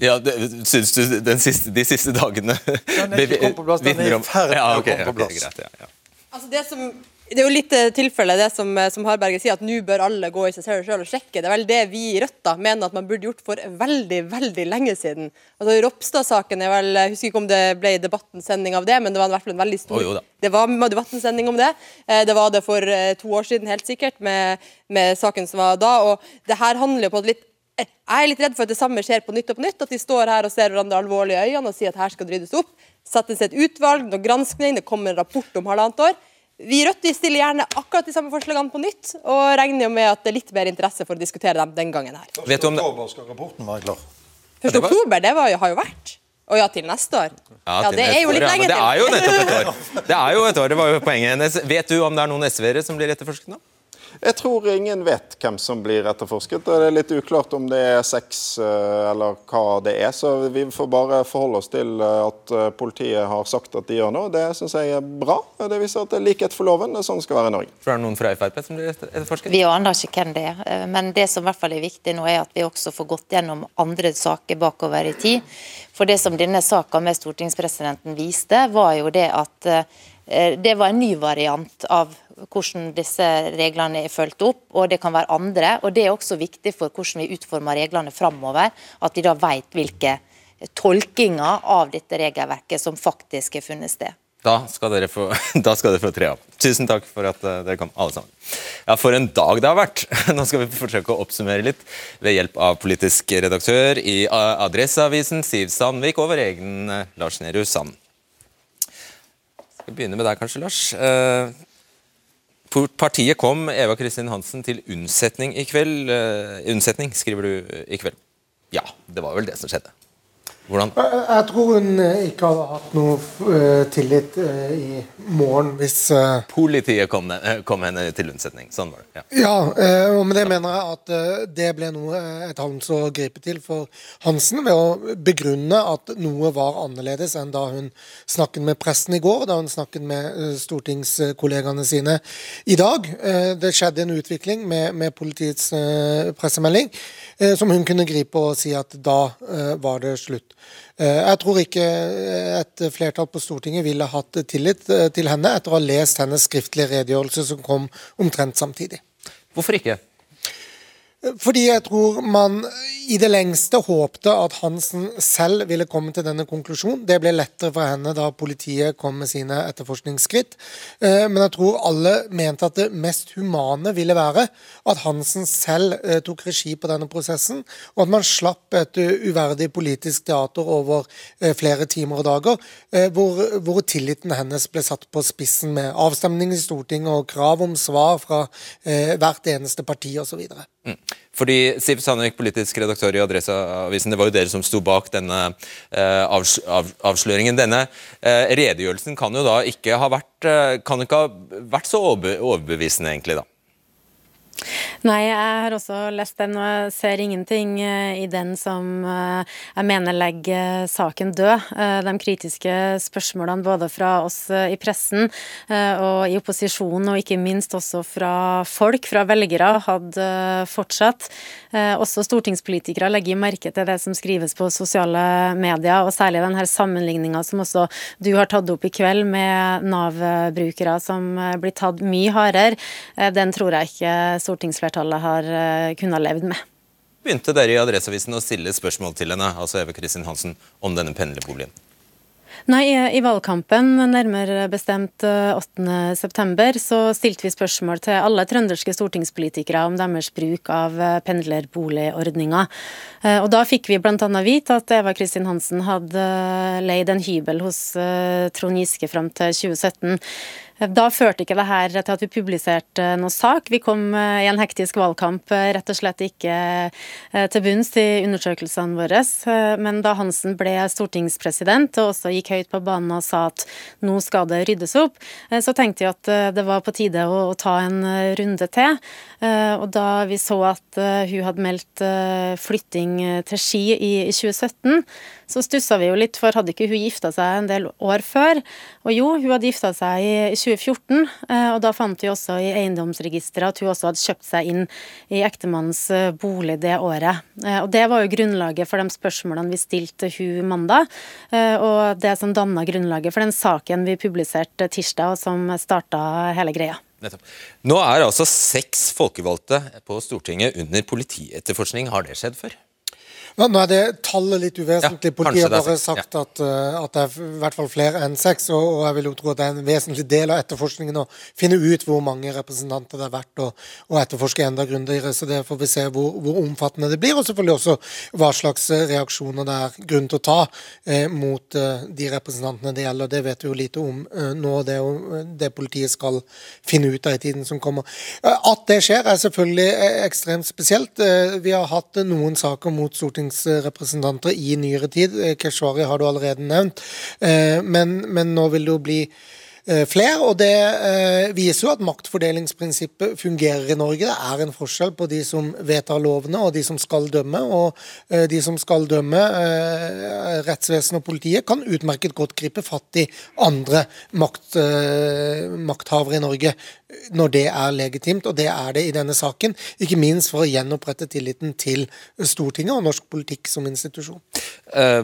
Ja, det, Syns du siste, de siste dagene Den er ikke [laughs] kommet på plass, den er i ferd med å komme på plass. Okay, greit, ja, ja. Altså det som det er jo litt eh, tilfelle det som, eh, som Harberget sier, at nå bør alle gå i seg selv og sjekke. Det er vel det vi i Rødt da mener at man burde gjort for veldig veldig lenge siden. Altså Ropstad-saken er vel Jeg husker ikke om det ble debattensending av det, men det var i hvert fall en veldig stor oh, Det var debattensending om det. Eh, det var det for to år siden, helt sikkert, med, med saken som var da. Og det her handler jo på et litt jeg er litt redd for at det samme skjer på nytt og på nytt. At de står her og ser hverandre alvorlig i øynene og sier at her skal det ryddes opp. Settes et utvalg, noe granskning, det kommer en rapport om halvannet år. Vi i Rødt stiller gjerne akkurat de samme forslagene på nytt, og regner jo med at det er litt mer interesse for å diskutere dem den gangen her. Vet du om det? skal rapporten være klar? 1. oktober, det var, har jo vært. Og ja, til neste år. Ja, ja Det er jo litt lenge til. Det er jo nettopp et år. [laughs] Det er jo et år, det var jo poenget hennes. Vet du om det er noen SV-ere som blir etterforsket nå? Jeg tror ingen vet hvem som blir etterforsket. og Det er litt uklart om det er sex eh, eller hva det er. Så vi får bare forholde oss til eh, at eh, politiet har sagt at de gjør noe. Det syns jeg er bra. Det viser at det er likhet for loven. Det er sånn det skal være i Norge. For er det noen fra Frp som blir etterforsket? Vi aner ikke hvem det er. Men det som i hvert fall er viktig nå, er at vi også får gått gjennom andre saker bakover i tid. For det som denne saka med stortingspresidenten viste, var jo det at det var en ny variant av hvordan disse reglene er fulgt opp, og det kan være andre. og Det er også viktig for hvordan vi utformer reglene framover, at vi da vet hvilke tolkinger av dette regelverket som faktisk har funnet sted. Da skal dere få, [laughs] skal dere få tre av. Tusen takk for at uh, dere kom, alle sammen. Ja, For en dag det har vært! [laughs] Nå skal vi forsøke å oppsummere litt ved hjelp av politisk redaktør i Adresseavisen, Siv Sandvik, og vår egen uh, Lars Nehru Sand. Skal begynne med deg kanskje, Lars. Partiet kom Eva Kristin Hansen til unnsetning i kveld. Uh, unnsetning, skriver du i kveld. Ja, det var vel det som skjedde. Hvordan? Jeg tror hun eh, ikke hadde hatt noe uh, tillit uh, i morgen hvis Politiet kom, kom, henne til unnsetning. Sånn var det. Ja, ja og med det mener jeg at det ble noe et Hans å gripe til for Hansen ved å begrunne at noe var annerledes enn da hun snakket med pressen i går, da hun snakket med stortingskollegaene sine i dag. Det skjedde en utvikling med, med politiets pressemelding som hun kunne gripe og si at da var det slutt. Eh, jeg tror ikke et flertall på Stortinget ville hatt tillit eh, til henne etter å ha lest hennes skriftlige redegjørelse som kom omtrent samtidig. Hvorfor ikke? Fordi jeg tror man i det lengste håpte at Hansen selv ville komme til denne konklusjonen. Det ble lettere for henne da politiet kom med sine etterforskningsskritt. Eh, men jeg tror alle mente at det mest humane ville være at Hansen selv eh, tok regi på denne prosessen, og at man slapp et uverdig politisk teater over eh, flere timer og dager, hvor, hvor tilliten hennes ble satt på spissen med avstemning i Stortinget og krav om svar fra hvert eneste parti osv. Mm. Fordi Siv Sandvik, politisk redaktør i Adresseavisen, det var jo dere som sto bak denne eh, avs av avsløringen. Denne eh, redegjørelsen kan jo da ikke ha vært, eh, ikke ha vært så overbevisende, egentlig, da? Nei, jeg har også lest den, og jeg ser ingenting eh, i den som eh, jeg mener legger saken død. Eh, de kritiske spørsmålene både fra oss i pressen og i opposisjonen, og ikke minst også fra folk, fra velgere, hadde fortsatt. Også stortingspolitikere legger merke til det som skrives på sosiale medier, og særlig denne sammenligninga som også du har tatt opp i kveld med Nav-brukere som blir tatt mye hardere. Den tror jeg ikke stortingsflertallet har eh, kunnet levd med. Begynte dere i Adresseavisen å stille spørsmål til henne altså Eva Kristin Hansen, om denne pendlerboligen? Nei, i valgkampen, nærmere bestemt 8.9, eh, så stilte vi spørsmål til alle trønderske stortingspolitikere om deres bruk av eh, pendlerboligordninga. Og da fikk vi bl.a. vite at Eva Kristin Hansen hadde leid en hybel hos Trond Giske fram til 2017. Da førte ikke det her til at vi publiserte noen sak. Vi kom eh, i en hektisk valgkamp eh, rett og slett ikke eh, til bunns i undersøkelsene våre. Men da Hansen ble stortingspresident og også gikk høyt på banen og sa at nå skal det ryddes opp, så tenkte jeg at det var på tide å, ta en runde til. Og da vi så at hun hadde meldt flytting til Ski i 2017, så stussa vi jo litt, for hadde ikke hun gifta seg en del år før? Og jo, hun hadde gifta seg i 2014, eh, og da fant vi også i eiendomsregisteret at hun også hadde kjøpt seg inn i ektemannens eh, bolig det året. Eh, og det var jo grunnlaget for de spørsmålene vi stilte hun mandag, og det som danna grunnlaget for den saken vi publiserte tirsdag, og som starta hele greia. Nettopp. Nå er altså seks folkevalgte på Stortinget under politietterforskning. Har det skjedd før? Nå er det tallet litt uvesentlig. Politiet har bare sagt ja. at, uh, at, det er i hvert fall flere enn seks. Og, og, jeg vil jo tro at det er en vesentlig del av etterforskningen å finne ut hvor mange representanter det er verdt å, å etterforske enda grundigere. Så det får vi se hvor, hvor, omfattende det blir, og selvfølgelig også hva slags eh, reaksjoner det er grunn til å ta eh, mot eh, de representantene det gjelder. Det vet vi jo lite om eh, nå. Det det politiet skal finne ut av i tiden som kommer. at det skjer er selvfølgelig ekstremt spesielt. vi har hatt noen saker mot Stortinget stortingsrepresentanter i nyere tid. Eh, Keshvari har du allerede nevnt. Eh, men, men nå vil det jo bli flere. Og det eh, viser jo at maktfordelingsprinsippet fungerer i Norge. Det er en forskjell på de som vedtar lovene og de som skal dømme. Og eh, de som skal dømme, rettsvesenet og politiet, kan utmerket godt gripe fatt i andre makt, makthavere i Norge når det er legitimt, og det er det i denne saken. Ikke minst for å gjenopprette tilliten til Stortinget og norsk politikk som institusjon.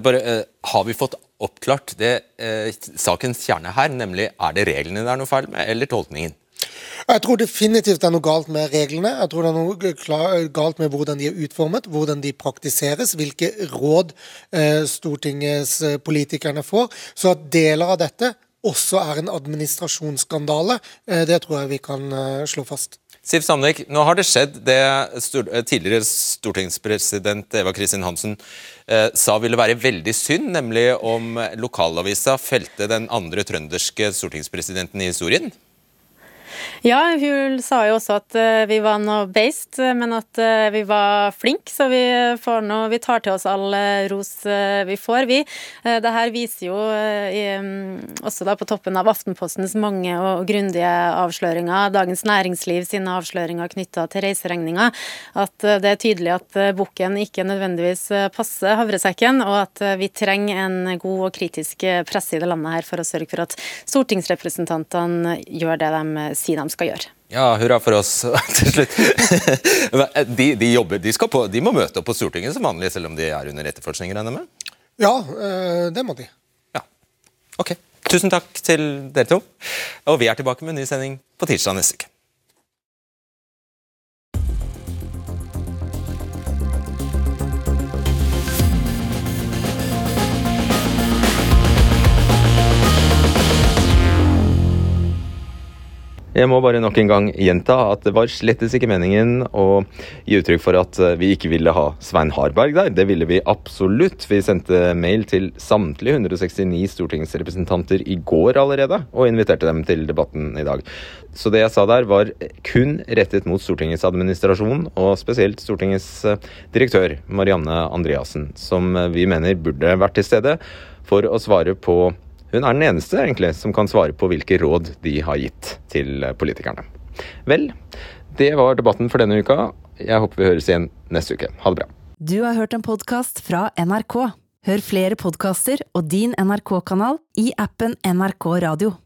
Bare, har vi fått oppklart det eh, sakens kjerne her, nemlig er det reglene det er noe feil med, eller tolkningen? Jeg tror definitivt det er noe galt med reglene. Jeg tror det er noe galt med hvordan de er utformet, hvordan de praktiseres, hvilke råd eh, Stortingets eh, får. Så at deler av dette også er en administrasjonsskandale, eh, det tror jeg vi kan eh, slå fast. Siv Sandvik, nå har det skjedd det eh, tidligere stortingspresident Eva Kristin Hansen eh, sa ville være veldig synd, nemlig om lokalavisa felte den andre trønderske stortingspresidenten i historien. Ja, hun sa jo også at uh, vi var noe based, men at uh, vi var flinke. Så vi, noe, vi, tar til oss all ros vi får, vi. det her viser jo um, også da på toppen av Aftenpostens mange og grundige avsløringer, Dagens Næringsliv sine avsløringer knytta til reiseregninga, at det er tydelig at bukken ikke nødvendigvis passer havresekken, og at vi trenger en god og kritisk presse i det landet her for å sørge for at stortingsrepresentantene gjør det de sier de skal gjøre. Ja, hurra for oss [laughs] til slutt. [laughs] De, de, jobber, de, på, de, må møte opp på Stortinget som vanlig, selv om de er under etterforskning, regner jeg med? Ja, eh, det må de. Ja, ok. Tusen takk til dere to. Og vi er tilbake med en ny sending på tirsdag neste uke. Jeg må bare nok en gang gjenta at det var slettes ikke meningen å gi uttrykk for at vi ikke ville ha Svein Harberg der. Det ville vi absolutt. Vi sendte mail til samtlige 169 stortingsrepresentanter i går allerede, og inviterte dem til debatten i dag. Så det jeg sa der, var kun rettet mot Stortingets administrasjon, og spesielt Stortingets eh, direktør, Marianne Andreassen, som vi mener burde vært til stede for å svare på hun er den eneste egentlig som kan svare på hvilke råd de har gitt til politikerne. Vel, det var debatten for denne uka. Jeg håper vi høres igjen neste uke. Ha det bra. Du har hørt en podkast fra NRK. Hør flere podkaster og din NRK-kanal i appen NRK Radio.